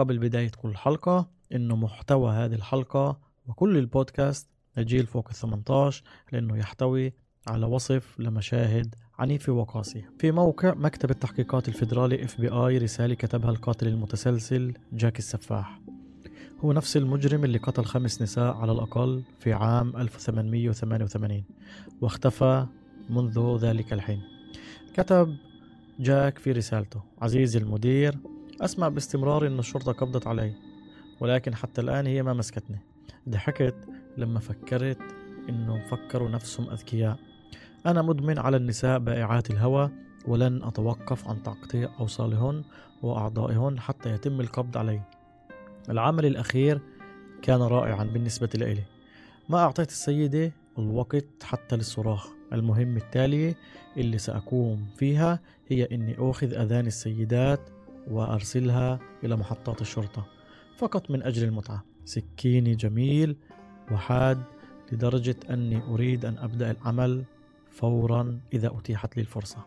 قبل بداية كل حلقة إنه محتوى هذه الحلقة وكل البودكاست لجيل فوق ال 18 لأنه يحتوي على وصف لمشاهد عنيفة وقاسية. في موقع مكتب التحقيقات الفيدرالي FBI رسالة كتبها القاتل المتسلسل جاك السفاح. هو نفس المجرم اللي قتل خمس نساء على الأقل في عام 1888 واختفى منذ ذلك الحين. كتب جاك في رسالته عزيزي المدير أسمع باستمرار أن الشرطة قبضت علي ولكن حتى الآن هي ما مسكتني. ضحكت لما فكرت أنهم فكروا نفسهم أذكياء. أنا مدمن على النساء بائعات الهوى ولن أتوقف عن تقطيع أوصالهن وأعضائهن حتى يتم القبض علي. العمل الأخير كان رائعا بالنسبة لي ما أعطيت السيدة الوقت حتى للصراخ. المهمة التالية اللي سأقوم فيها هي أني أخذ أذان السيدات وأرسلها إلى محطات الشرطة فقط من أجل المتعة. سكيني جميل وحاد لدرجة أني أريد أن أبدأ العمل فورا إذا أتيحت لي الفرصة.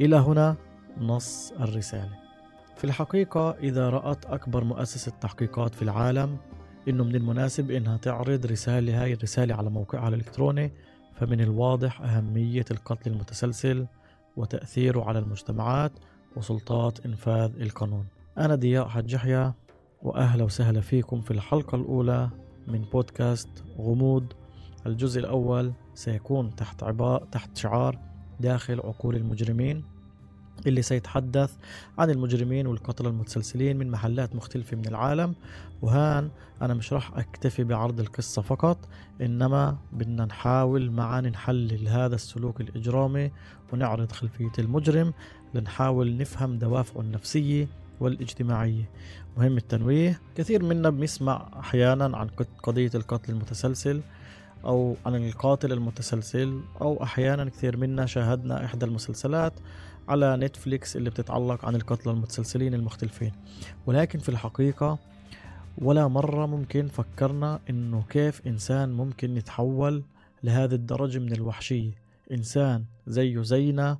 إلى هنا نص الرسالة. في الحقيقة إذا رأت أكبر مؤسسة تحقيقات في العالم إنه من المناسب إنها تعرض رسالة هاي الرسالة على موقعها الإلكتروني فمن الواضح أهمية القتل المتسلسل وتأثيره على المجتمعات وسلطات إنفاذ القانون. أنا ضياء حج يحيى وأهلا وسهلا فيكم في الحلقة الأولى من بودكاست غموض. الجزء الأول سيكون تحت عباء تحت شعار داخل عقول المجرمين اللي سيتحدث عن المجرمين والقتلة المتسلسلين من محلات مختلفة من العالم. وهان أنا مش راح أكتفي بعرض القصة فقط إنما بدنا نحاول معا نحلل هذا السلوك الإجرامي ونعرض خلفية المجرم. لنحاول نفهم دوافعه النفسية والاجتماعية. مهم التنويه. كثير منا بنسمع أحيانا عن قضية القتل المتسلسل أو عن القاتل المتسلسل أو أحيانا كثير منا شاهدنا إحدى المسلسلات على نتفليكس اللي بتتعلق عن القتلى المتسلسلين المختلفين. ولكن في الحقيقة ولا مرة ممكن فكرنا إنه كيف إنسان ممكن يتحول لهذه الدرجة من الوحشية. إنسان زيه زينا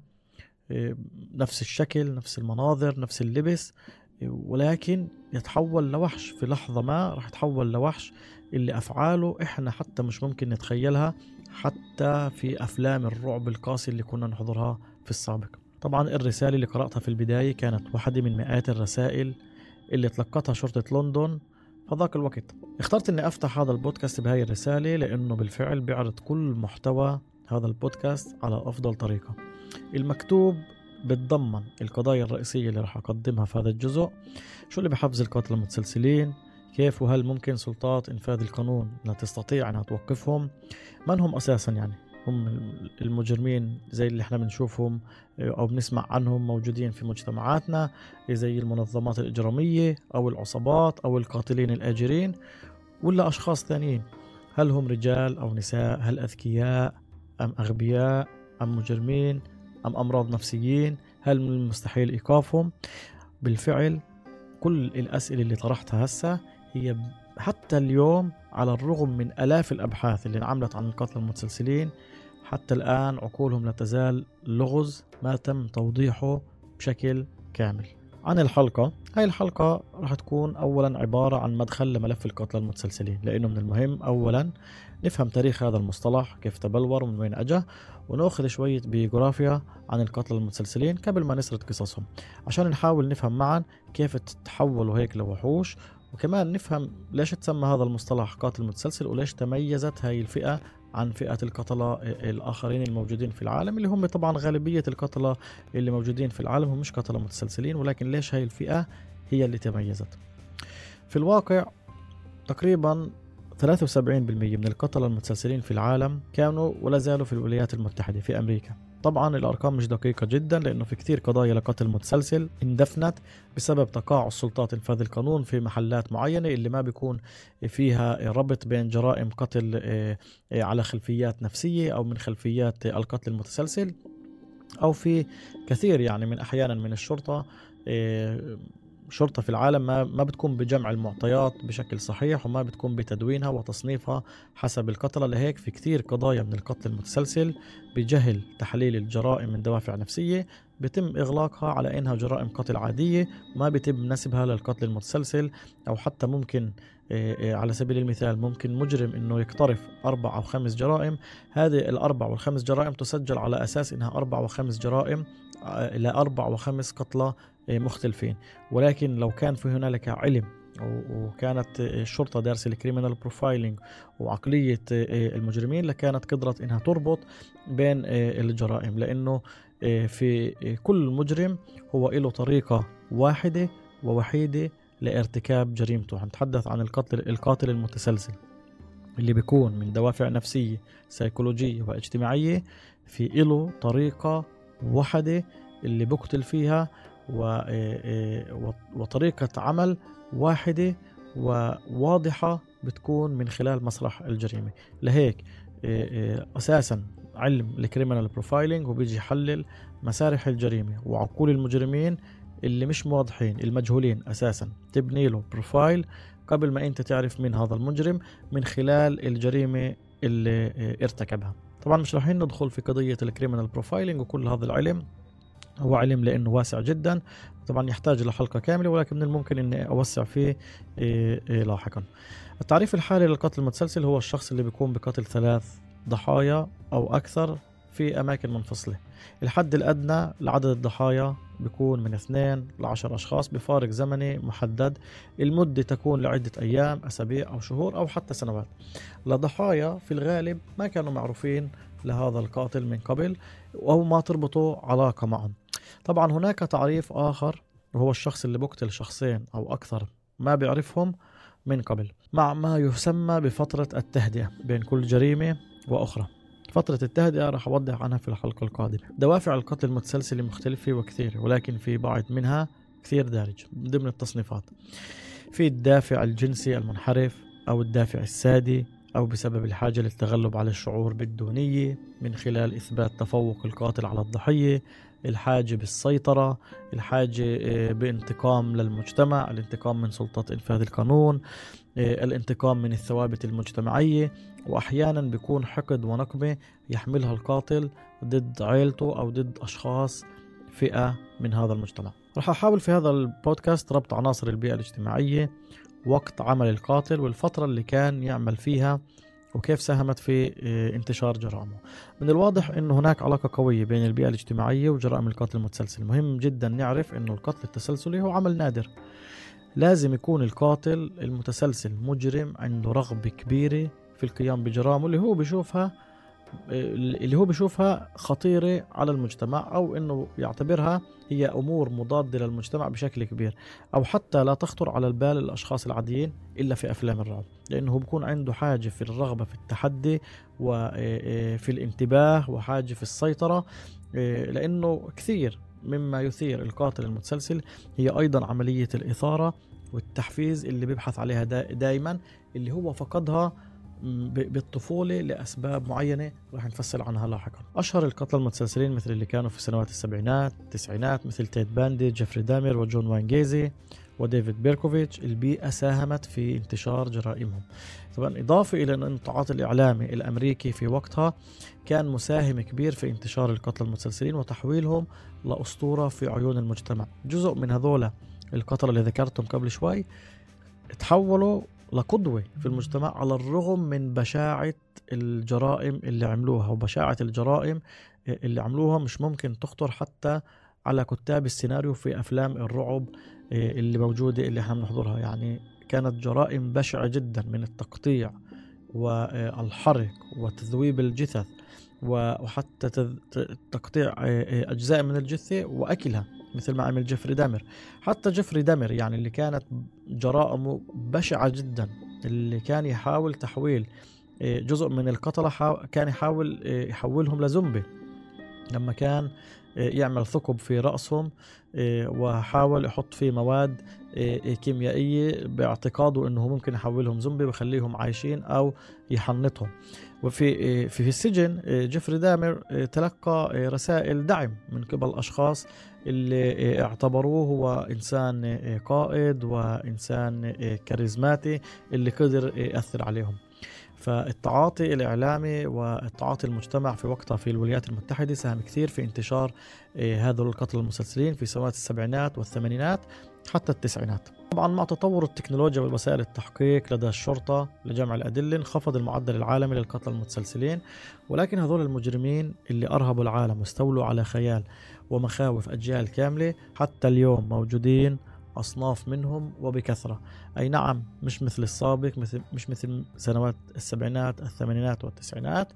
نفس الشكل نفس المناظر نفس اللبس ولكن يتحول لوحش في لحظة ما راح يتحول لوحش اللي أفعاله إحنا حتى مش ممكن نتخيلها حتى في أفلام الرعب القاسي اللي كنا نحضرها في السابق. طبعا الرسالة اللي قرأتها في البداية كانت واحدة من مئات الرسائل اللي تلقتها شرطة لندن في ذاك الوقت. اخترت إني أفتح هذا البودكاست بهاي الرسالة لأنه بالفعل بيعرض كل محتوى هذا البودكاست على أفضل طريقة. المكتوب بتضمن القضايا الرئيسية اللي راح أقدمها في هذا الجزء. شو اللي بحفز القتلى المتسلسلين؟ كيف وهل ممكن سلطات إنفاذ القانون أنها تستطيع أنها توقفهم؟ من هم أساسا يعني؟ هم المجرمين زي اللي إحنا بنشوفهم أو بنسمع عنهم موجودين في مجتمعاتنا زي المنظمات الإجرامية أو العصابات أو القاتلين الآجرين ولا أشخاص ثانيين؟ هل هم رجال أو نساء؟ هل أذكياء أم أغبياء أم مجرمين؟ أم أمراض نفسيين؟ هل من المستحيل إيقافهم؟ بالفعل كل الأسئلة اللي طرحتها هسه هي حتى اليوم على الرغم من آلاف الأبحاث اللي انعملت عن القتلى المتسلسلين حتى الآن عقولهم لا تزال لغز ما تم توضيحه بشكل كامل. عن الحلقة هاي الحلقة راح تكون أولا عبارة عن مدخل لملف القتلى المتسلسلين لأنه من المهم أولا نفهم تاريخ هذا المصطلح كيف تبلور ومن وين أجا ونأخذ شوية بيوغرافيا عن القتلى المتسلسلين قبل ما نسرد قصصهم عشان نحاول نفهم معا كيف تحولوا هيك لوحوش وكمان نفهم ليش تسمى هذا المصطلح قاتل متسلسل وليش تميزت هاي الفئة عن فئة القتلة الآخرين الموجودين في العالم اللي هم طبعا غالبية القتلة اللي موجودين في العالم هم مش قتلة متسلسلين ولكن ليش هاي الفئة هي اللي تميزت. في الواقع تقريبا 73% من القتلة المتسلسلين في العالم كانوا ولا زالوا في الولايات المتحدة في أمريكا. طبعا الأرقام مش دقيقة جدا لأنه في كثير قضايا لقتل متسلسل اندفنت بسبب تقاعس سلطات إنفاذ القانون في محلات معينة اللي ما بيكون فيها ربط بين جرائم قتل آه، آه، على خلفيات نفسية أو من خلفيات القتل المتسلسل أو في كثير يعني من أحيانا من الشرطة آه، الشرطة في العالم ما ما بتكون بجمع المعطيات بشكل صحيح وما بتكون بتدوينها وتصنيفها حسب القتلة لهيك في كثير قضايا من القتل المتسلسل بجهل تحليل الجرائم من دوافع نفسية بتم إغلاقها على إنها جرائم قتل عادية وما بيتم نسبها للقتل المتسلسل أو حتى ممكن على سبيل المثال ممكن مجرم إنه يقترف أربع أو خمس جرائم هذه الأربع والخمس جرائم تسجل على أساس إنها أربع وخمس جرائم لاربع وخمس قتلى مختلفين. ولكن لو كان في هنالك علم وكانت الشرطة دارسة الكريمنال بروفايلينج وعقلية المجرمين لكانت قدرت إنها تربط بين الجرائم. لأنه في كل مجرم هو له طريقة واحدة ووحيدة لارتكاب جريمته. نتحدث عن القتل القاتل المتسلسل اللي بيكون من دوافع نفسية سيكولوجية واجتماعية في له طريقة واحدة اللي بقتل فيها وطريقة عمل واحدة وواضحة بتكون من خلال مسرح الجريمة. لهيك أساسا علم ال criminal profiling وبيجي يحلل مسارح الجريمة وعقول المجرمين اللي مش واضحين المجهولين أساسا. تبني له profile قبل ما أنت تعرف مين هذا المجرم من خلال الجريمة اللي ارتكبها. طبعا مش راح ندخل في قضية ال criminal profiling وكل هذا العلم. هو علم لأنه واسع جدا. طبعا يحتاج لحلقه كاملة ولكن من الممكن إني أوسع فيه لاحقا. التعريف الحالي للقتل المتسلسل هو الشخص اللي بيقوم بقتل ثلاث ضحايا أو أكثر في أماكن منفصلة. الحد الأدنى لعدد الضحايا بيكون من اثنين لعشر أشخاص بفارق زمني محدد. المدة تكون لعدة أيام أسابيع أو شهور أو حتى سنوات. لضحايا في الغالب ما كانوا معروفين لهذا القاتل من قبل أو ما تربطوا علاقة معهم طبعا هناك تعريف آخر وهو الشخص اللي بقتل شخصين أو أكثر ما بيعرفهم من قبل مع ما يسمى بفترة التهدئة بين كل جريمة وأخرى. فترة التهدئة راح أوضح عنها في الحلقة القادمة. دوافع القتل المتسلسل مختلفة وكثير ولكن في بعض منها كثير دارج ضمن التصنيفات. في الدافع الجنسي المنحرف أو الدافع السادي أو بسبب الحاجة للتغلب على الشعور بالدونية من خلال إثبات تفوق القاتل على الضحية الحاجة بالسيطرة الحاجة آه، بانتقام للمجتمع الانتقام من سلطات إنفاذ القانون آه، الانتقام من الثوابت المجتمعية وأحيانا بيكون حقد ونقمة يحملها القاتل ضد عيلته أو ضد أشخاص فئة من هذا المجتمع. رح أحاول في هذا البودكاست ربط عناصر البيئة الاجتماعية وقت عمل القاتل والفترة اللي كان يعمل فيها وكيف ساهمت في آه، انتشار جرائمه. من الواضح أن هناك علاقة قوية بين البيئة الاجتماعية وجرائم القتل المتسلسل. مهم جدا نعرف أنه القتل التسلسلي هو عمل نادر. لازم يكون القاتل المتسلسل مجرم عنده رغبة كبيرة في القيام بجرائمه اللي هو بيشوفها اللي هو بيشوفها خطيرة على المجتمع أو أنه يعتبرها هي أمور مضادة للمجتمع بشكل كبير أو حتى لا تخطر على البال الأشخاص العاديين إلا في أفلام الرعب لأنه بيكون عنده حاجة في الرغبة في التحدي وفي الانتباه وحاجة في السيطرة لأنه كثير مما يثير القاتل المتسلسل هي أيضا عملية الإثارة والتحفيز اللي بيبحث عليها دائما اللي هو فقدها بالطفولة لأسباب معينة راح نفصل عنها لاحقا. أشهر القتلة المتسلسلين مثل اللي كانوا في سنوات السبعينات التسعينات مثل تيد باندي جيفري دامر وجون واين جيسي وديفيد بيركوفيتش البيئة ساهمت في انتشار جرائمهم. طبعا إضافة إلى أن التعاطي الإعلامي الأمريكي في وقتها كان مساهم كبير في انتشار القتلى المتسلسلين وتحويلهم لأسطورة في عيون المجتمع. جزء من هذول القتلة اللي ذكرتهم قبل شوي تحولوا لقدوة في المجتمع على الرغم من بشاعة الجرائم اللي عملوها وبشاعة الجرائم اللي عملوها مش ممكن تخطر حتى على كتاب السيناريو في أفلام الرعب اللي موجودة اللي إحنا بنحضرها. يعني كانت جرائم بشعة جدا من التقطيع والحرق وتذويب الجثث وحتى تقطيع أجزاء من الجثة وأكلها. مثل ما عمل جيفري دامر. حتى جيفري دامر يعني اللي كانت جرائمه بشعة جدا اللي كان يحاول تحويل آه، جزء من القتلة كان يحاول آه، يحولهم لزومبي. لما كان آه، يعمل ثقب في رأسهم وحاول يحط فيه مواد كيميائية باعتقاده إنه ممكن يحولهم زومبي ويخليهم عايشين أو يحنطهم. وفي في السجن جيفري دامر تلقى رسائل دعم من قبل أشخاص اللي اعتبروه هو إنسان قائد وإنسان كاريزماتي اللي قدر يأثر عليهم. فالتعاطي الإعلامي والتعاطي المجتمع في وقتها في الولايات المتحدة ساهم كثير في انتشار هذول القتل المسلسلين في سنوات السبعينات والثمانينات. حتى التسعينات. طبعا مع تطور التكنولوجيا والوسائل التحقيق لدى الشرطة لجمع الأدلة انخفض المعدل العالمي للقتل المتسلسلين ولكن هذول المجرمين اللي أرهبوا العالم واستولوا على خيال ومخاوف أجيال كاملة حتى اليوم موجودين أصناف منهم وبكثرة. أي نعم مش مثل السابق مثل مش مثل سنوات السبعينات الثمانينات والتسعينات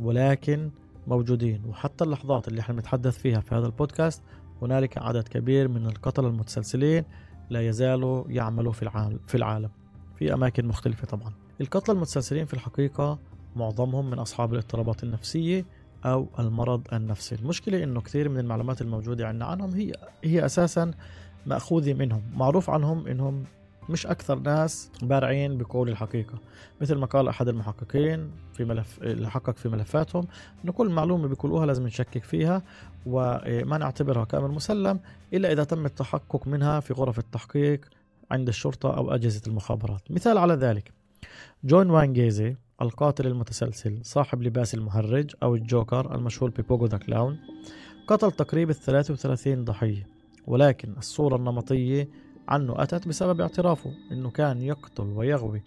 ولكن موجودين. وحتى اللحظات اللي إحنا بنتحدث فيها في هذا البودكاست هنالك عدد كبير من القتلة المتسلسلين لا يزالوا يعملوا في العالم في العالم في أماكن مختلفة طبعا. القتلة المتسلسلين في الحقيقة معظمهم من أصحاب الاضطرابات النفسية أو المرض النفسي. المشكلة إنه كثير من المعلومات الموجودة عندنا عنهم هي هي أساسا مأخوذة منهم. معروف عنهم إنهم مش أكثر ناس بارعين بقول الحقيقة. مثل ما قال أحد المحققين في ملف اللي حقق في ملفاتهم إنه كل معلومة بيقولوها لازم نشكك فيها وما نعتبرها كأمر مسلم إلا إذا تم التحقق منها في غرف التحقيق عند الشرطة أو أجهزة المخابرات. مثال على ذلك جون واين جيسي القاتل المتسلسل صاحب لباس المهرج أو الجوكر المشهور ب Pogo the Clown قتل تقريبا 33 ضحية ولكن الصورة النمطية عنه أتت بسبب اعترافه أنه كان يقتل ويغوي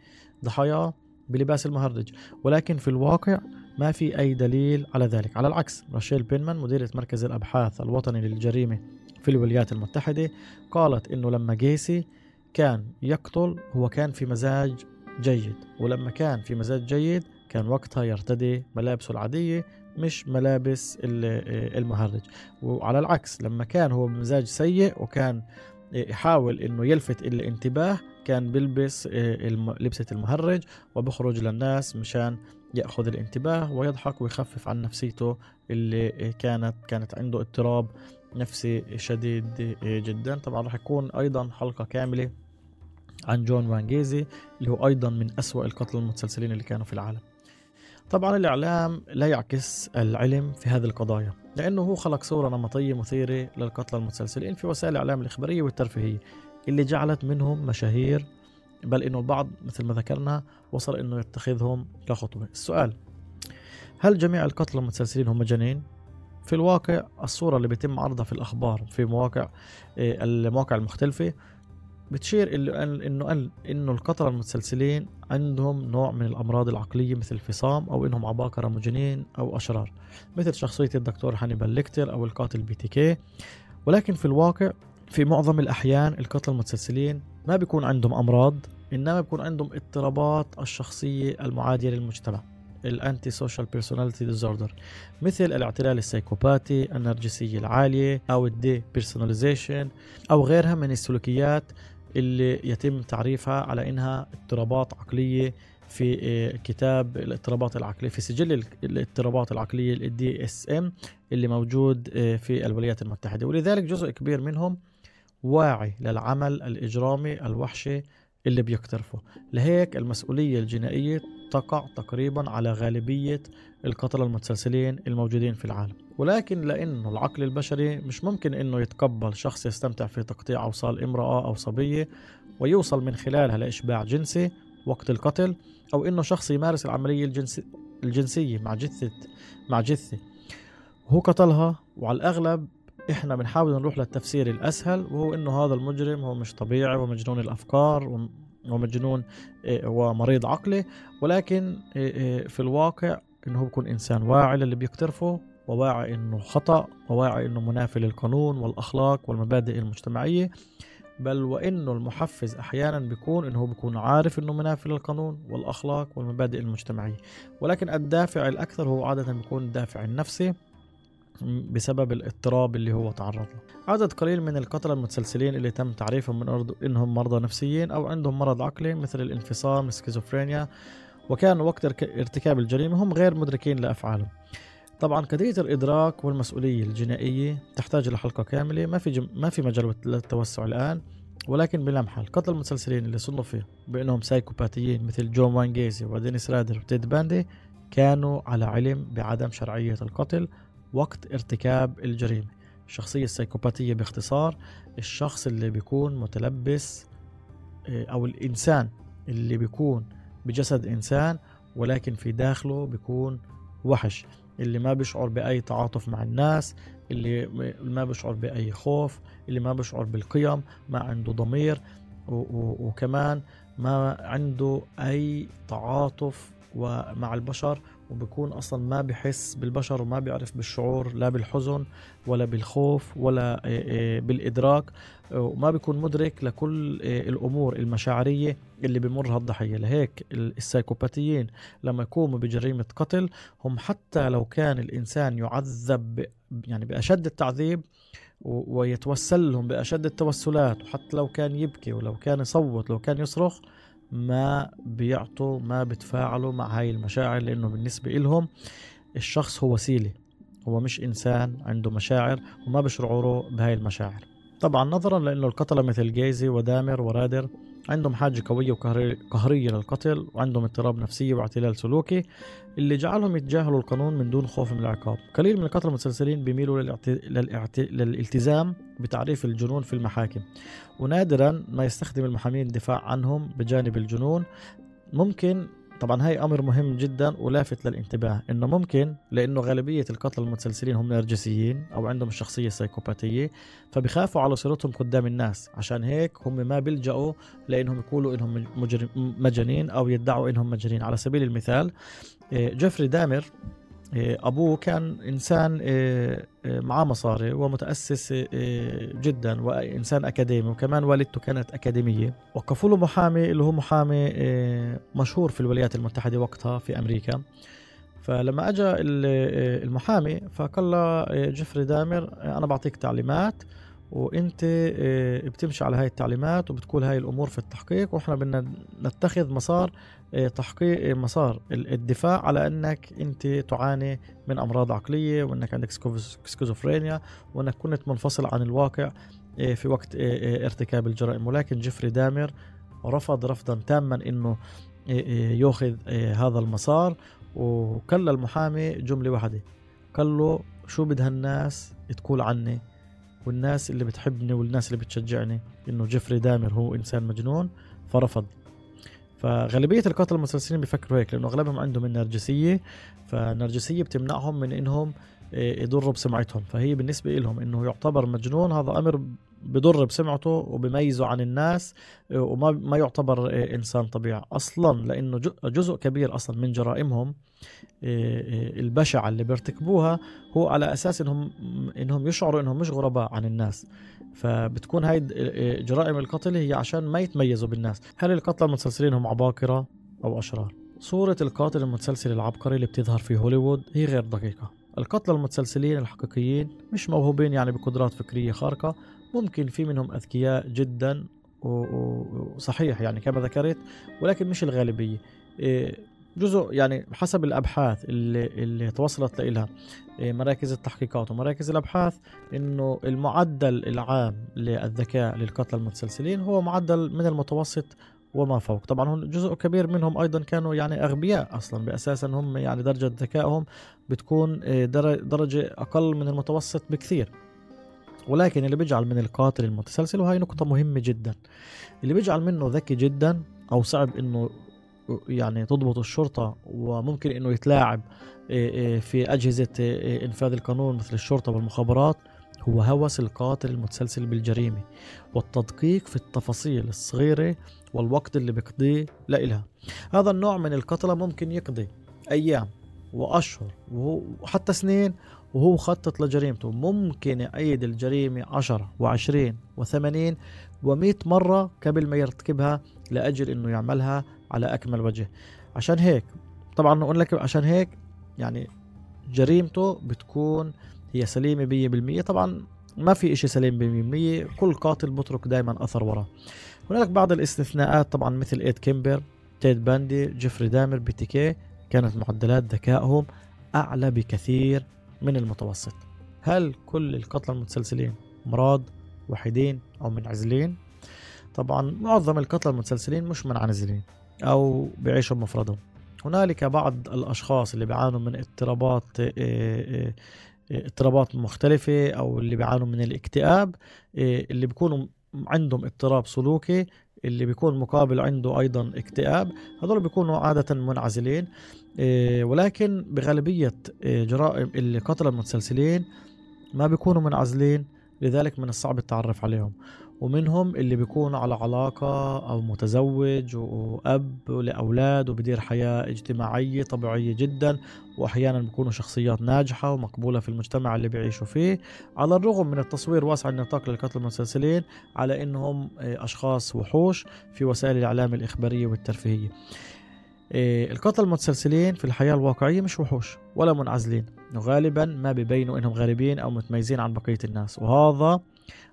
ضحاياه بلباس المهرج. ولكن في الواقع ما في أي دليل على ذلك. على العكس راشيل بينمان مديرة مركز الأبحاث الوطني للجريمة في الولايات المتحدة قالت أنه لما جيسي كان يقتل هو كان في مزاج جيد. ولما كان في مزاج جيد كان وقتها يرتدي ملابسه العادية مش ملابس المهرج. وعلى العكس لما كان هو بمزاج سيء وكان يحاول إنه يلفت الانتباه كان بيلبس لبسة المهرج وبخرج للناس مشان يأخذ الانتباه ويضحك ويخفف عن نفسيته اللي كانت كانت عنده اضطراب نفسي شديد جدا. طبعا راح يكون أيضا حلقة كاملة عن جون وانجيزي اللي هو أيضا من أسوأ القتل المتسلسلين اللي كانوا في العالم. طبعا الإعلام لا يعكس العلم في هذه القضايا. لأنه هو خلق صورة نمطية مثيرة للقتلى المتسلسلين في وسائل الإعلام الإخبارية والترفيهية اللي جعلت منهم مشاهير بل إنه البعض مثل ما ذكرنا وصل إنه يتخذهم كخطوة السؤال هل جميع القتلى المتسلسلين هم مجانين؟ في الواقع الصورة اللي بيتم عرضها في الأخبار في مواقع المواقع المختلفة بتشير إنه إنه القتلة المتسلسلين عندهم نوع من الأمراض العقلية مثل الفصام أو إنهم عباقرة مجانين أو أشرار مثل شخصية الدكتور هانيبال ليكتر أو القاتل بي تي كي. ولكن في الواقع في معظم الأحيان القتلة المتسلسلين ما بيكون عندهم أمراض إنما بيكون عندهم اضطرابات الشخصية المعادية للمجتمع ال antisocial personality disorder مثل الاعتلال السيكوباتي النرجسية العالية أو ال depersonalization أو غيرها من السلوكيات اللي يتم تعريفها على إنها اضطرابات عقلية في كتاب الاضطرابات العقلية في سجل الاضطرابات العقلية ال DSM اللي موجود في الولايات المتحدة. ولذلك جزء كبير منهم واعي للعمل الإجرامي الوحشي اللي بيقترفه. لهيك المسؤولية الجنائية تقع تقريبا على غالبية القتلة المتسلسلين الموجودين في العالم. ولكن لأنه العقل البشري مش ممكن أنه يتقبل شخص يستمتع في تقطيع أوصال امرأة أو صبية ويوصل من خلالها لإشباع جنسي وقت القتل أو أنه شخص يمارس العملية الجنسي الجنسية مع جثة مع جثة. هو قتلها وعلى الأغلب إحنا بنحاول نروح للتفسير الأسهل وهو أنه هذا المجرم هو مش طبيعي ومجنون الأفكار ومجنون ومريض عقلي ولكن في الواقع إنه هو بيكون إنسان واعي للي بيقترفه وواعي إنه خطأ وواعي إنه منافي للقانون والأخلاق والمبادئ المجتمعية. بل وإنه المحفز أحيانا بيكون هو بيكون عارف إنه منافي للقانون والأخلاق والمبادئ المجتمعية. ولكن الدافع الأكثر هو عادة بيكون الدافع النفسي بسبب الاضطراب اللي هو تعرض له. عدد قليل من القتلة المتسلسلين اللي تم تعريفهم من أرض إنهم مرضى نفسيين أو عندهم مرض عقلي مثل الانفصام السكيزوفرينيا. وكانوا وقت ارتكاب الجريمة هم غير مدركين لأفعالهم. طبعا قضية الإدراك والمسؤولية الجنائية تحتاج إلى حلقة كاملة ما في جم... ما في مجال للتوسع الآن ولكن بلمحة القتلة المتسلسلين اللي صنفوا بأنهم سايكوباتيين مثل جون وان جيزي ودينيس رادر وتيد باندي كانوا على علم بعدم شرعية القتل وقت ارتكاب الجريمة. الشخصية السيكوباتية باختصار الشخص اللي بيكون متلبس آه، أو الإنسان اللي بيكون بجسد إنسان ولكن في داخله بيكون وحش. اللي ما بيشعر بأي تعاطف مع الناس اللي ما بيشعر بأي خوف اللي ما بيشعر بالقيم ما عنده ضمير وكمان ما عنده أي تعاطف ومع البشر وبكون أصلا ما بحس بالبشر وما بيعرف بالشعور لا بالحزن ولا بالخوف ولا بالإدراك وما بيكون مدرك لكل الأمور المشاعرية اللي بمرها الضحيه لهيك السايكوباتيين لما يقوموا بجريمة قتل هم حتى لو كان الإنسان يعذب يعني بأشد التعذيب ويتوسل لهم بأشد التوسلات وحتى لو كان يبكي ولو كان يصوت لو كان يصرخ ما بيعطوا ما بتفاعلوا مع هاي المشاعر لأنه بالنسبة إلهم الشخص هو وسيلة هو مش إنسان عنده مشاعر وما بيشعروا بهاي المشاعر. طبعا نظرا لأنه القتلة مثل جيزي ودامر ورادر عندهم حاجة قوية وقهرية للقتل وعندهم اضطراب نفسي واعتلال سلوكي اللي جعلهم يتجاهلوا القانون من دون خوف من العقاب. قليل من القتلة المتسلسلين بيميلوا للإعت... للإعت... للالتزام بتعريف الجنون في المحاكم. ونادرا ما يستخدم المحامين الدفاع عنهم بجانب الجنون. ممكن طبعا هاي أمر مهم جدا ولافت للانتباه إنه ممكن لأنه غالبية القتلى المتسلسلين هم نرجسيين أو عندهم الشخصيه السيكوباتيه فبخافوا على صورتهم قدام الناس. عشان هيك هم ما بيلجأوا لإنهم يقولوا إنهم مجانين أو يدعوا إنهم مجانين. على سبيل المثال آه، جيفري دامر أبوه كان إنسان آه، آه، معاه مصاري ومتأسس جدا وإنسان أكاديمي وكمان والدته كانت أكاديمية. وقفوا له محامي اللي هو محامي مشهور في الولايات المتحدة وقتها في أمريكا. فلما اجى المحامي فقال له جيفري دامر أنا بعطيك تعليمات. وانت بتمشي على هاي التعليمات وبتقول هاي الأمور في التحقيق وإحنا بدنا نتخذ مسار إيه، تحقيق إيه، مسار الدفاع على إنك انت تعاني من أمراض عقلية وإنك عندك سكيزوفرينيا وإنك كنت منفصل عن الواقع في وقت ارتكاب الجرائم. ولكن جيفري دامر رفض رفضا تاما إنه ياخذ هذا المسار. وكل المحامي جملة واحدة قال له شو بدها الناس تقول عني؟ والناس اللي بتحبني والناس اللي بتشجعني إنه جيفري دامر هو إنسان مجنون فرفض. فغالبية القتلة المتسلسلين بيفكروا هيك لأنه أغلبهم عندهم النرجسية فالنرجسية بتمنعهم من إنهم آه، يضروا بسمعتهم. فهي بالنسبة لهم إنه يعتبر مجنون هذا أمر بضر بسمعته وبميزه عن الناس آه، وما ما يعتبر آه، إنسان طبيعي. أصلا لأنه جزء كبير أصلا من جرائمهم البشعه اللي بيرتكبوها هو على أساس إنهم إنهم يشعروا إنهم مش غرباء عن الناس. فبتكون هاي جرائم القتل هي عشان ما يتميزوا بالناس. هل القتلى المتسلسلين هم عباقرة أو أشرار؟ صورة القاتل المتسلسل العبقري اللي بتظهر في هوليوود هي غير دقيقة. القتلى المتسلسلين الحقيقيين مش موهوبين يعني بقدرات فكرية خارقة ممكن في منهم أذكياء جدا وصحيح يعني كما ذكرت ولكن مش الغالبية. إيه، جزء يعني حسب الأبحاث اللي اللي توصلت لها إيه، مراكز التحقيقات ومراكز الأبحاث إنه المعدل العام للذكاء للقتلى المتسلسلين هو معدل من المتوسط وما فوق. طبعا جزء كبير منهم أيضا كانوا يعني أغبياء أصلا باساسا هم يعني درجة ذكائهم بتكون إيه، درجة أقل من المتوسط بكثير. ولكن اللي بيجعل من القاتل المتسلسل وهي نقطة مهمة جدا. اللي بيجعل منه ذكي جدا أو صعب إنه يعني تضبط الشرطة وممكن إنه يتلاعب إيه، إيه، في أجهزة إيه، إنفاذ القانون مثل الشرطة والمخابرات هو هوس القاتل المتسلسل بالجريمة. والتدقيق في التفاصيل الصغيرة والوقت اللي بيقضيه لإلها هذا النوع من القتلة ممكن يقضي أيام وأشهر وحتى سنين وهو خطط لجريمته. ممكن يعيد الجريمة عشرة وعشرين وثمانين ومئة مرة قبل ما يرتكبها لأجل أنه يعملها على أكمل وجه. عشان هيك طبعا نقول لك عشان هيك يعني جريمته بتكون هي سليمة بية بالمية. طبعا ما في إشي سليم بالمية كل قاتل بترك دائما أثر وراه. هناك بعض الاستثناءات طبعا مثل إيد كيمبر تيد باندي جيفري دامر بي تي كي كانت معدلات ذكائهم أعلى بكثير من المتوسط. هل كل القتلة المتسلسلين أفراد وحيدين أو منعزلين؟ طبعا معظم القتلة المتسلسلين مش منعزلين أو بيعيشوا بمفردهم هنالك بعض الأشخاص اللي بيعانوا من اضطرابات آه، آه، آه، اضطرابات مختلفة أو اللي بيعانوا من الاكتئاب اللي بيكونوا عندهم اضطراب سلوكي اللي بيكون مقابل عنده أيضا اكتئاب هذول بيكونوا عادة منعزلين ولكن بغالبية جرائم اللي قتل المتسلسلين ما بيكونوا منعزلين لذلك من الصعب التعرف عليهم. ومنهم اللي بيكون على علاقة أو متزوج وأب لأولاد وبدير حياة اجتماعية طبيعية جدا وأحيانا بيكونوا شخصيات ناجحة ومقبولة في المجتمع اللي بيعيشوا فيه. على الرغم من التصوير واسع النطاق للقتل المتسلسلين على أنهم أشخاص وحوش في وسائل الإعلام الإخبارية والترفيهية. إيه، القتل المتسلسلين في الحياة الواقعية مش وحوش ولا منعزلين وغالبا ما بيبينوا إنهم غريبين أو متميزين عن بقية الناس. وهذا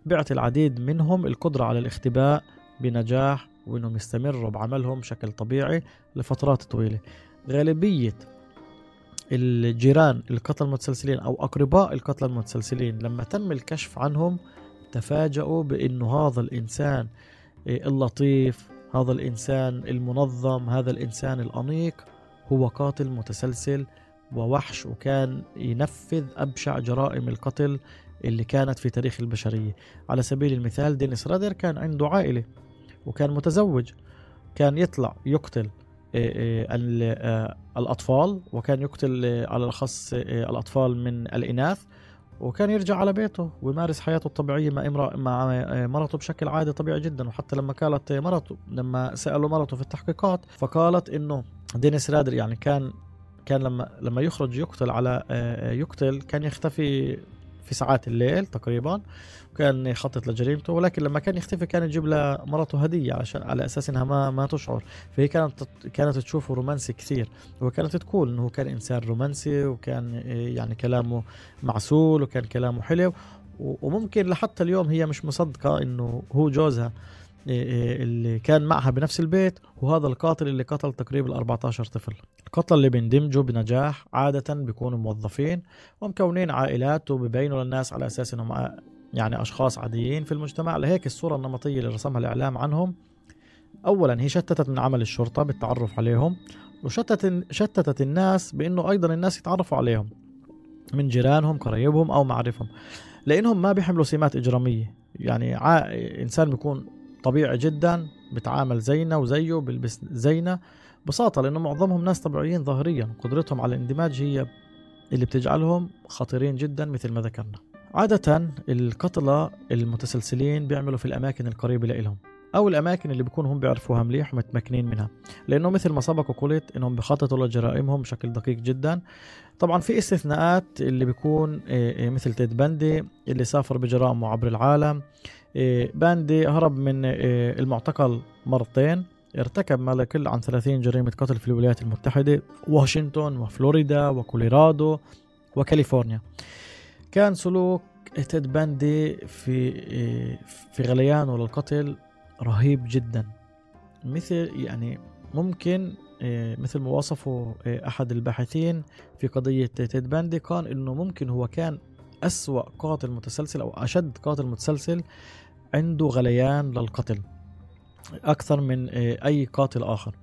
بيعطي العديد منهم القدرة على الاختباء بنجاح وإنهم يستمروا بعملهم بشكل طبيعي لفترات طويلة. غالبية الجيران القتل المتسلسلين أو أقرباء القتل المتسلسلين لما تم الكشف عنهم تفاجؤوا بإنه هذا الإنسان إيه، اللطيف هذا الإنسان المنظم هذا الإنسان الأنيق هو قاتل متسلسل ووحش وكان ينفذ أبشع جرائم القتل اللي كانت في تاريخ البشرية. على سبيل المثال دينيس رادر كان عنده عائلة وكان متزوج. كان يطلع يقتل آه، آه، آه، الأطفال وكان يقتل على الأخص الأطفال من الإناث وكان يرجع على بيته ويمارس حياته الطبيعية مع امرأة مع مرته بشكل عادي طبيعي جدا. وحتى لما قالت مرته لما سألوا مرته في التحقيقات فقالت إنه دينيس رادر يعني كان كان لما لما يخرج يقتل على يقتل كان يختفي في ساعات الليل تقريبا وكان يخطط لجريمته ولكن لما كان يختفي كان يجيب لمرته هدية عشان على أساس إنها ما ما تشعر. فهي كانت كانت تشوفه رومانسي كثير وكانت تقول إنه كان إنسان رومانسي وكان يعني كلامه معسول وكان كلامه حلو وممكن لحتى اليوم هي مش مصدقة إنه هو جوزها. إيه، إيه، اللي كان معها بنفس البيت وهذا القاتل اللي قتل تقريبا 14 طفل. القتل اللي بيندمجوا بنجاح عادة بيكونوا موظفين ومكونين عائلات وبيبينوا للناس على أساس أنهم يعني أشخاص عاديين في المجتمع. لهيك الصورة النمطية اللي رسمها الإعلام عنهم. أولا هي شتتت من عمل الشرطة بالتعرف عليهم وشتتت شتتت الناس بأنه أيضا الناس يتعرفوا عليهم من جيرانهم قرايبهم أو معارفهم لأنهم ما بيحملوا سمات إجرامية. يعني إنسان بيكون طبيعي جدا بتعامل زينا وزيه بيلبس زينا ببساطة لأنه معظمهم ناس طبيعيين ظاهريا قدرتهم على الاندماج هي اللي بتجعلهم خطيرين جدا مثل ما ذكرنا. عادة القتلة المتسلسلين بيعملوا في الأماكن القريبة لإلهم أو الأماكن اللي بيكونوا هم بيعرفوها مليح ومتمكنين منها لأنه مثل ما سبق وقلت إنهم بيخططوا لجرائمهم بشكل دقيق جدا. طبعا في استثناءات اللي بيكون آه، آه، مثل تيد باندي اللي سافر بجرائمه عبر العالم. باندي هرب من المعتقل مرتين ارتكب ما لا يقل عن 30 جريمة قتل في الولايات المتحدة واشنطن وفلوريدا وكوليرادو وكاليفورنيا. كان سلوك تيد باندي في في غليانه للقتل رهيب جدا. مثل يعني ممكن مثل ما وصفه أحد الباحثين في قضية تيد باندي قال إنه ممكن هو كان أسوأ قاتل متسلسل أو أشد قاتل متسلسل عنده غليان للقتل. أكثر من أي قاتل آخر.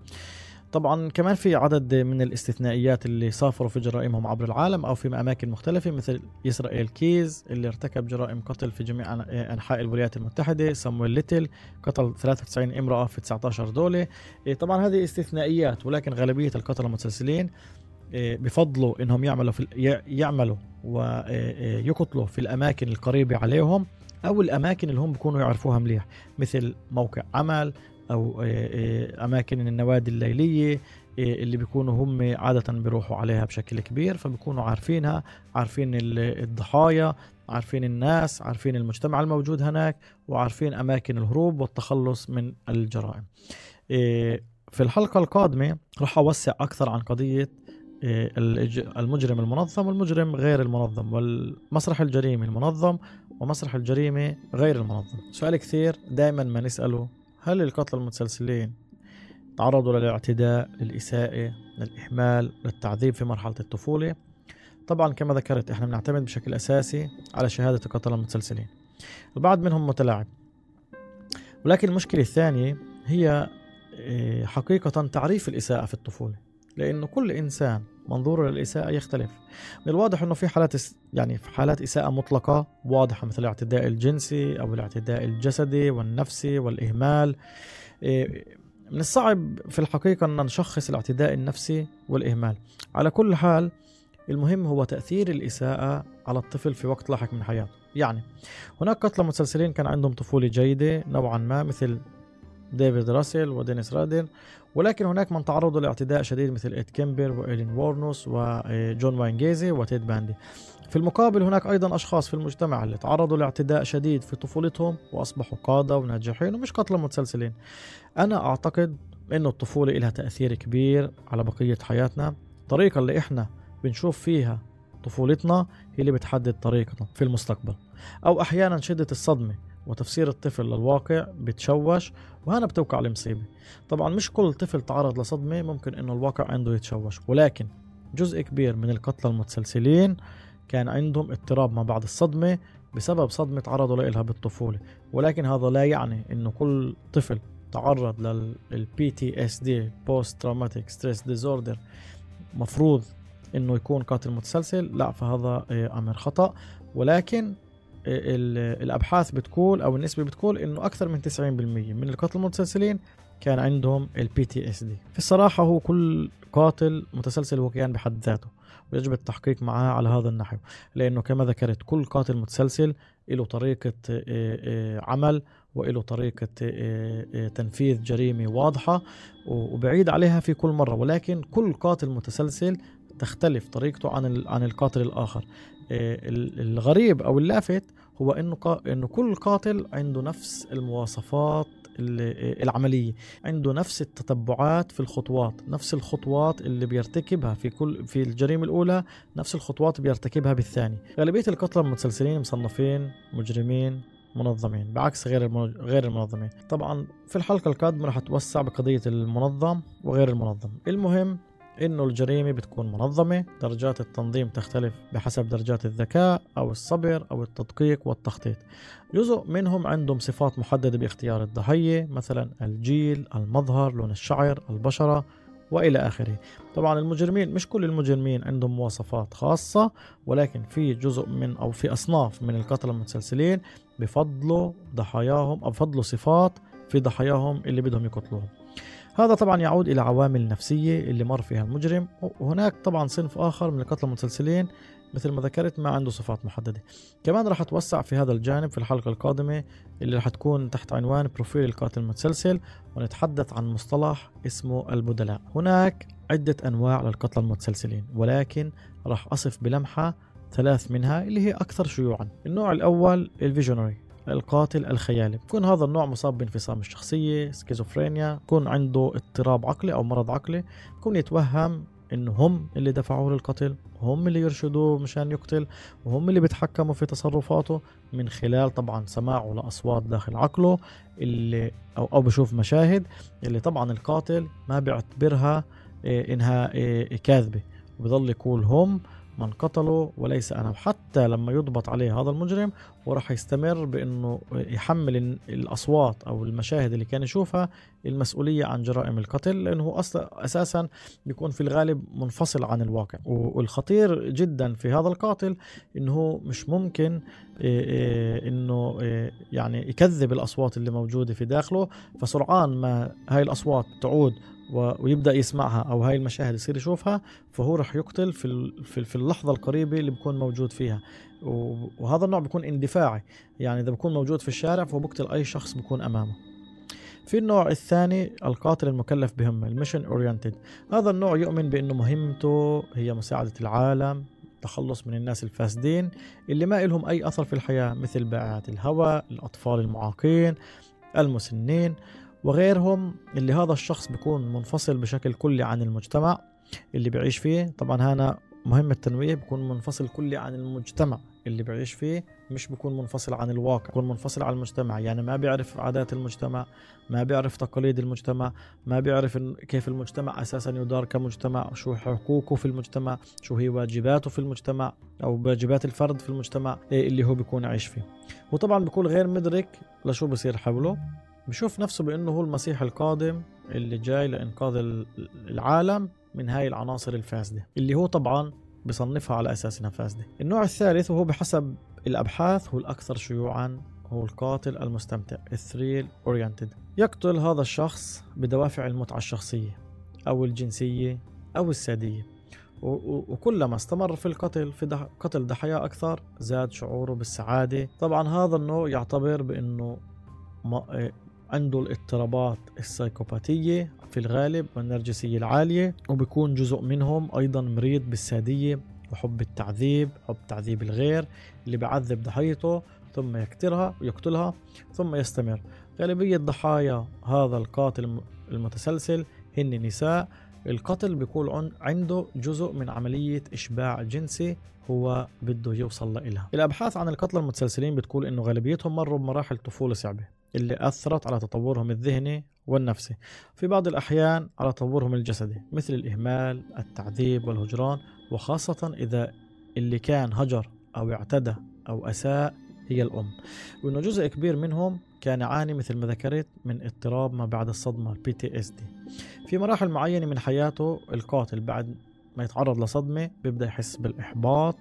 طبعا كمان في عدد من الاستثنائيات اللي سافروا في جرائمهم عبر العالم أو في أماكن مختلفة مثل إسرائيل كيز اللي ارتكب جرائم قتل في جميع أنحاء الولايات المتحدة سامويل ليتل قتل 93 امرأة في 19 دولة. إيه، طبعا هذه استثنائيات ولكن غالبية القتلة المتسلسلين بفضلوا إنهم يعملوا في يعملوا ويقتلوا في الأماكن القريبة عليهم أو الأماكن اللي هم بيكونوا يعرفوها مليح مثل موقع عمل أو آه، آه، أماكن النوادي الليلية آه، اللي بيكونوا هم عادة بيروحوا عليها بشكل كبير فبيكونوا عارفينها عارفين الضحايا عارفين الناس عارفين المجتمع الموجود هناك وعارفين أماكن الهروب والتخلص من الجرائم. في الحلقة القادمة راح أوسع أكثر عن قضية المجرم المنظم والمجرم غير المنظم والمسرح الجريمي المنظم ومسرح الجريمة غير المنظم. سؤال كثير دائما ما نسأله هل القتلى المتسلسلين تعرضوا للاعتداء للإساءة للإهمال للتعذيب في مرحلة الطفولة؟ طبعا كما ذكرت إحنا بنعتمد بشكل أساسي على شهادة القتلى المتسلسلين. البعض منهم متلاعب. ولكن المشكلة الثانية هي آه، حقيقة تعريف الإساءة في الطفولة. لأنه كل إنسان منظوره للإساءة يختلف. من الواضح أنه في حالات يعني في حالات إساءة مطلقة واضحة مثل الاعتداء الجنسي أو الاعتداء الجسدي والنفسي والإهمال. آه، من الصعب في الحقيقة أن نشخص الاعتداء النفسي والإهمال. على كل حال المهم هو تأثير الإساءة على الطفل في وقت لاحق من حياته. يعني هناك قتلة متسلسلين كان عندهم طفولة جيدة نوعا ما مثل ديفيد راسل ودينيس رادر ولكن هناك من تعرضوا لاعتداء شديد مثل إد كيمبر وإيلين وورنوس وجون واين جيسي وتيد باندي. في المقابل هناك أيضا أشخاص في المجتمع اللي تعرضوا لاعتداء شديد في طفولتهم وأصبحوا قادة وناجحين ومش قتلة متسلسلين. أنا أعتقد أنه الطفولة لها تأثير كبير على بقية حياتنا. الطريقة اللي إحنا بنشوف فيها طفولتنا هي اللي بتحدد طريقتنا في المستقبل. أو أحيانا شدة الصدمة. وتفسير الطفل للواقع بتشوش وهنا بتوقع المصيبة طبعا مش كل طفل تعرض لصدمة ممكن إنه الواقع عنده يتشوش ولكن جزء كبير من القتلى المتسلسلين كان عندهم اضطراب ما بعد الصدمة بسبب صدمة تعرضوا لها بالطفولة. ولكن هذا لا يعني إنه كل طفل تعرض لل PTSD post-traumatic stress disorder مفروض إنه يكون قاتل متسلسل. لا فهذا آه، أمر خطأ. ولكن الأبحاث بتقول أو النسبة بتقول إنه أكثر من 90% من القتلة المتسلسلين كان عندهم ال PTSD في الصراحة هو كل قاتل متسلسل هو كيان بحد ذاته ويجب التحقيق معاه على هذا النحو لأنه كما ذكرت كل قاتل متسلسل له طريقة آه، عمل وله طريقة تنفيذ جريمة واضحة وبعيد عليها في كل مرة ولكن كل قاتل متسلسل تختلف طريقته عن عن القاتل الآخر. آه، الغريب أو اللافت هو إنه إنه كل قاتل عنده نفس المواصفات العملية عنده نفس التتبعات في الخطوات نفس الخطوات اللي بيرتكبها في كل في الجريمة الأولى نفس الخطوات بيرتكبها بالثاني غالبية القتلى المتسلسلين مصنفين مجرمين منظمين بعكس غير غير المنظمين. طبعا في الحلقة القادمة راح أتوسع بقضية المنظم وغير المنظم. المهم إنه الجريمة بتكون منظمة درجات التنظيم تختلف بحسب درجات الذكاء أو الصبر أو التدقيق والتخطيط. جزء منهم عندهم صفات محددة باختيار الضحية مثلا الجيل المظهر لون الشعر البشرة وإلى آخره. طبعا المجرمين مش كل المجرمين عندهم مواصفات خاصة ولكن في جزء من أو في أصناف من القتلة المتسلسلين بفضلوا ضحاياهم أو بفضلوا صفات في ضحاياهم اللي بدهم يقتلوهم. هذا طبعا يعود إلى عوامل نفسية اللي مر فيها المجرم وهناك طبعا صنف آخر من القتلى المتسلسلين مثل ما ذكرت ما عنده صفات محددة. كمان راح أتوسع في هذا الجانب في الحلقة القادمة اللي راح تكون تحت عنوان بروفيل القاتل المتسلسل ونتحدث عن مصطلح اسمه البدلاء. هناك عدة أنواع للقتلة المتسلسلين ولكن راح أصف بلمحة ثلاث منها اللي هي أكثر شيوعا. النوع الأول ال visionary. القاتل الخيالي. بكون هذا النوع مصاب بانفصام الشخصية سكيزوفرينيا. بكون عنده اضطراب عقلي أو مرض عقلي. بكون يتوهم إنه هم اللي دفعوه للقتل هم اللي يرشدوه مشان يقتل وهم اللي بيتحكموا في تصرفاته من خلال طبعا سماعه لأصوات داخل عقله اللي أو أو بشوف مشاهد اللي طبعا القاتل ما بيعتبرها إيه إنها إيه كاذبة. وبضل يقول هم من قتله وليس أنا. وحتى لما يضبط عليه هذا المجرم وراح يستمر بأنه يحمل الأصوات أو المشاهد اللي كان يشوفها المسؤولية عن جرائم القتل لأنه أصلا أساسا بيكون في الغالب منفصل عن الواقع. والخطير جدا في هذا القاتل أنه مش ممكن أنه يعني يكذب الأصوات اللي موجودة في داخله. فسرعان ما هاي الأصوات تعود ويبدأ يسمعها أو هاي المشاهد يصير يشوفها فهو رح يقتل في في اللحظة القريبة اللي بكون موجود فيها. وهذا النوع بيكون اندفاعي. يعني إذا بكون موجود في الشارع فهو بقتل أي شخص بكون أمامه. في النوع الثاني القاتل المكلف بمهمة ال mission oriented هذا النوع يؤمن بأنه مهمته هي مساعدة العالم التخلص من الناس الفاسدين اللي ما إلهم أي أثر في الحياة مثل بائعة الهواء الأطفال المعاقين المسنين. وغيرهم اللي هذا الشخص بيكون منفصل بشكل كلي عن المجتمع اللي بيعيش فيه. طبعا هنا مهم التنويه بيكون منفصل كلي عن المجتمع اللي بيعيش فيه مش بيكون منفصل عن الواقع. بيكون منفصل عن المجتمع يعني ما بيعرف عادات المجتمع ما بيعرف تقاليد المجتمع ما بيعرف كيف المجتمع أساسا يدار كمجتمع شو حقوقه في المجتمع شو هي واجباته في المجتمع أو واجبات الفرد في المجتمع اللي هو بيكون عايش فيه. وطبعا بيكون غير مدرك لشو بصير حوله. بشوف نفسه بأنه هو المسيح القادم اللي جاي لإنقاذ العالم من هاي العناصر الفاسدة اللي هو طبعا بصنفها على أساس إنها فاسدة. النوع الثالث وهو بحسب الأبحاث هو الأكثر شيوعا هو القاتل المستمتع ال thrill oriented. يقتل هذا الشخص بدوافع المتعة الشخصية أو الجنسية أو السادية. وكلما استمر في القتل في دح قتل ضحايا أكثر زاد شعوره بالسعادة. طبعا هذا النوع يعتبر بأنه عنده الاضطرابات السايكوباتية في الغالب والنرجسية العالية وبيكون جزء منهم أيضا مريض بالسادية وحب التعذيب حب تعذيب الغير اللي بيعذب ضحيته ثم يقتلها ويقتلها ثم يستمر. غالبية ضحايا هذا القاتل المتسلسل هن نساء. القتل بيكون عنده جزء من عملية إشباع جنسي هو بده يوصل لإلها. الأبحاث عن القتلى المتسلسلين بتقول إنه غالبيتهم مروا بمراحل طفولة صعبة. اللي أثرت على تطورهم الذهني والنفسي. في بعض الأحيان على تطورهم الجسدي مثل الإهمال التعذيب والهجران وخاصة إذا اللي كان هجر أو اعتدى أو أساء هي الأم. وإنه جزء كبير منهم كان يعاني مثل ما ذكرت من اضطراب ما بعد الصدمة دي في مراحل معينة من حياته القاتل بعد ما يتعرض لصدمة بيبدأ يحس بالإحباط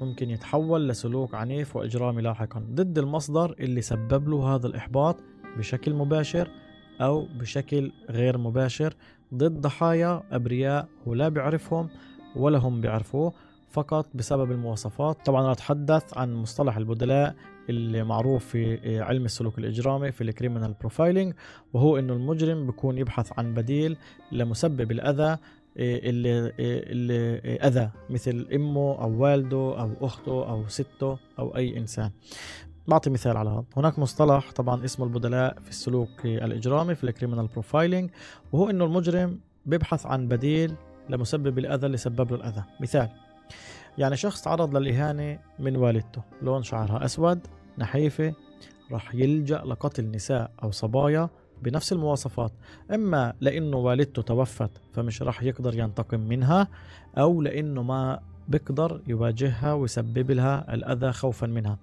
ممكن يتحول لسلوك عنيف وإجرامي لاحقا ضد المصدر اللي سبب له هذا الإحباط بشكل مباشر أو بشكل غير مباشر ضد ضحايا أبرياء هو لا بيعرفهم ولا هم بيعرفوه فقط بسبب المواصفات. طبعا أنا أتحدث عن مصطلح البدلاء اللي معروف في علم السلوك الإجرامي في ال criminal profiling وهو إنه المجرم بيكون يبحث عن بديل لمسبب الأذى اللي اللي أذى مثل إمه أو والده أو أخته أو سته أو أي إنسان. بعطي مثال على هذا. هناك مصطلح طبعا اسمه البدلاء في السلوك الإجرامي في ال criminal profiling وهو إنه المجرم بيبحث عن بديل لمسبب الأذى اللي سبب له الأذى. مثال يعني شخص تعرض للإهانة من والدته. لون شعرها أسود نحيفة راح يلجأ لقتل نساء أو صبايا بنفس المواصفات إما لأنه والدته توفت فمش راح يقدر ينتقم منها أو لأنه ما بيقدر يواجهها ويسبب لها الأذى خوفا منها.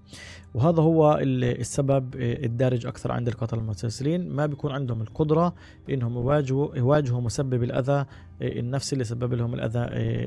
وهذا هو السبب الدارج أكثر عند القتلة المتسلسلين ما بيكون عندهم القدرة إنهم يواجهوا يواجهوا مسبب الأذى النفسي اللي سبب لهم الأذى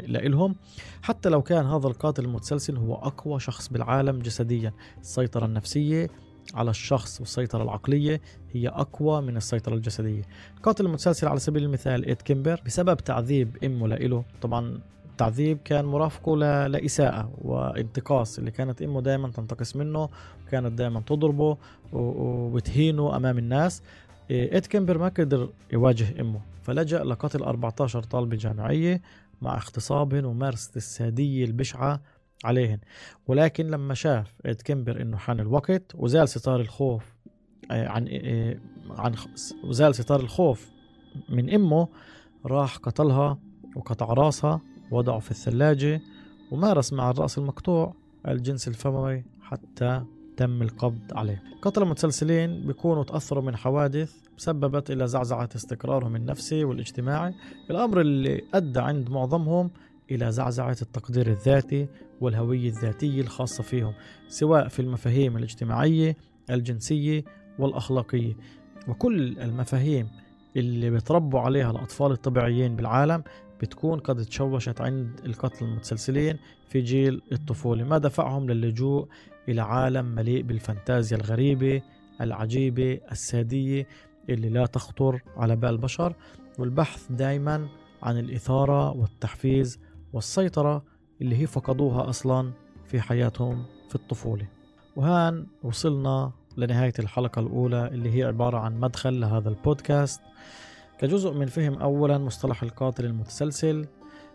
لإلهم. حتى لو كان هذا القاتل المتسلسل هو أقوى شخص بالعالم جسديا السيطرة النفسية على الشخص والسيطرة العقلية هي أقوى من السيطرة الجسدية القاتل المتسلسل على سبيل المثال إيد كيمبر بسبب تعذيب أمه لإله طبعا التعذيب كان مرافقه. لإساءة وانتقاص اللي كانت أمه دائما تنتقص منه وكانت دائما تضربه. وتهينه أمام الناس إيد كيمبر ما قدر يواجه أمه فلجأ لقتل 14 طالبة جامعية مع اغتصابهن وممارسة السادية البشعة عليهن. ولكن لما شاف إيد كيمبر إنه حان الوقت وزال ستار الخوف آه، عن آه، عن وزال ستار الخوف من إمه راح قتلها وقطع راسها وضعه في الثلاجة ومارس مع الرأس المقطوع الجنس الفموي حتى تم القبض عليه. قتل المتسلسلين بيكونوا تأثروا من حوادث سببت إلى زعزعة استقرارهم النفسي والاجتماعي الأمر اللي أدى عند معظمهم إلى زعزعة التقدير الذاتي والهوية الذاتية الخاصة فيهم سواء في المفاهيم الاجتماعية الجنسية والأخلاقية. وكل المفاهيم اللي بتربوا عليها الأطفال الطبيعيين بالعالم بتكون قد تشوشت عند القتل المتسلسلين في جيل الطفولة. ما دفعهم للجوء إلى عالم مليء بالفانتازيا الغريبة العجيبة السادية اللي لا تخطر على بال البشر. والبحث دائما عن الإثارة والتحفيز والسيطرة اللي هي فقدوها أصلا في حياتهم في الطفولة. وهان وصلنا لنهاية الحلقة الأولى اللي هي عبارة عن مدخل لهذا البودكاست. كجزء من فهم أولا مصطلح القاتل المتسلسل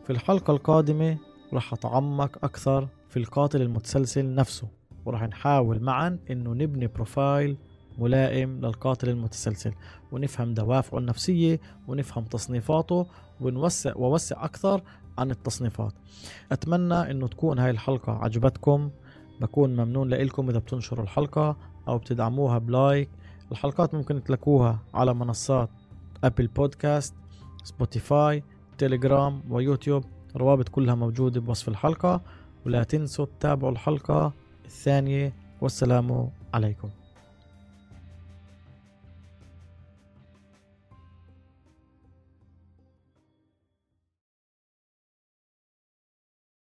في الحلقة القادمة رح أتعمق أكثر في القاتل المتسلسل نفسه ورح نحاول معا إنه نبني بروفايل ملائم للقاتل المتسلسل ونفهم دوافعه النفسية ونفهم تصنيفاته ونوسع ووسع أكثر عن التصنيفات. أتمنى أنه تكون هاي الحلقة عجبتكم. بكون ممنون لكم إذا بتنشروا الحلقة أو بتدعموها ب like. الحلقات ممكن تلاقوها على منصات أبل بودكاست سبوتيفاي تيليجرام ويوتيوب. الروابط كلها موجودة بوصف الحلقة. ولا تنسوا تتابعوا الحلقة الثانية. والسلام عليكم.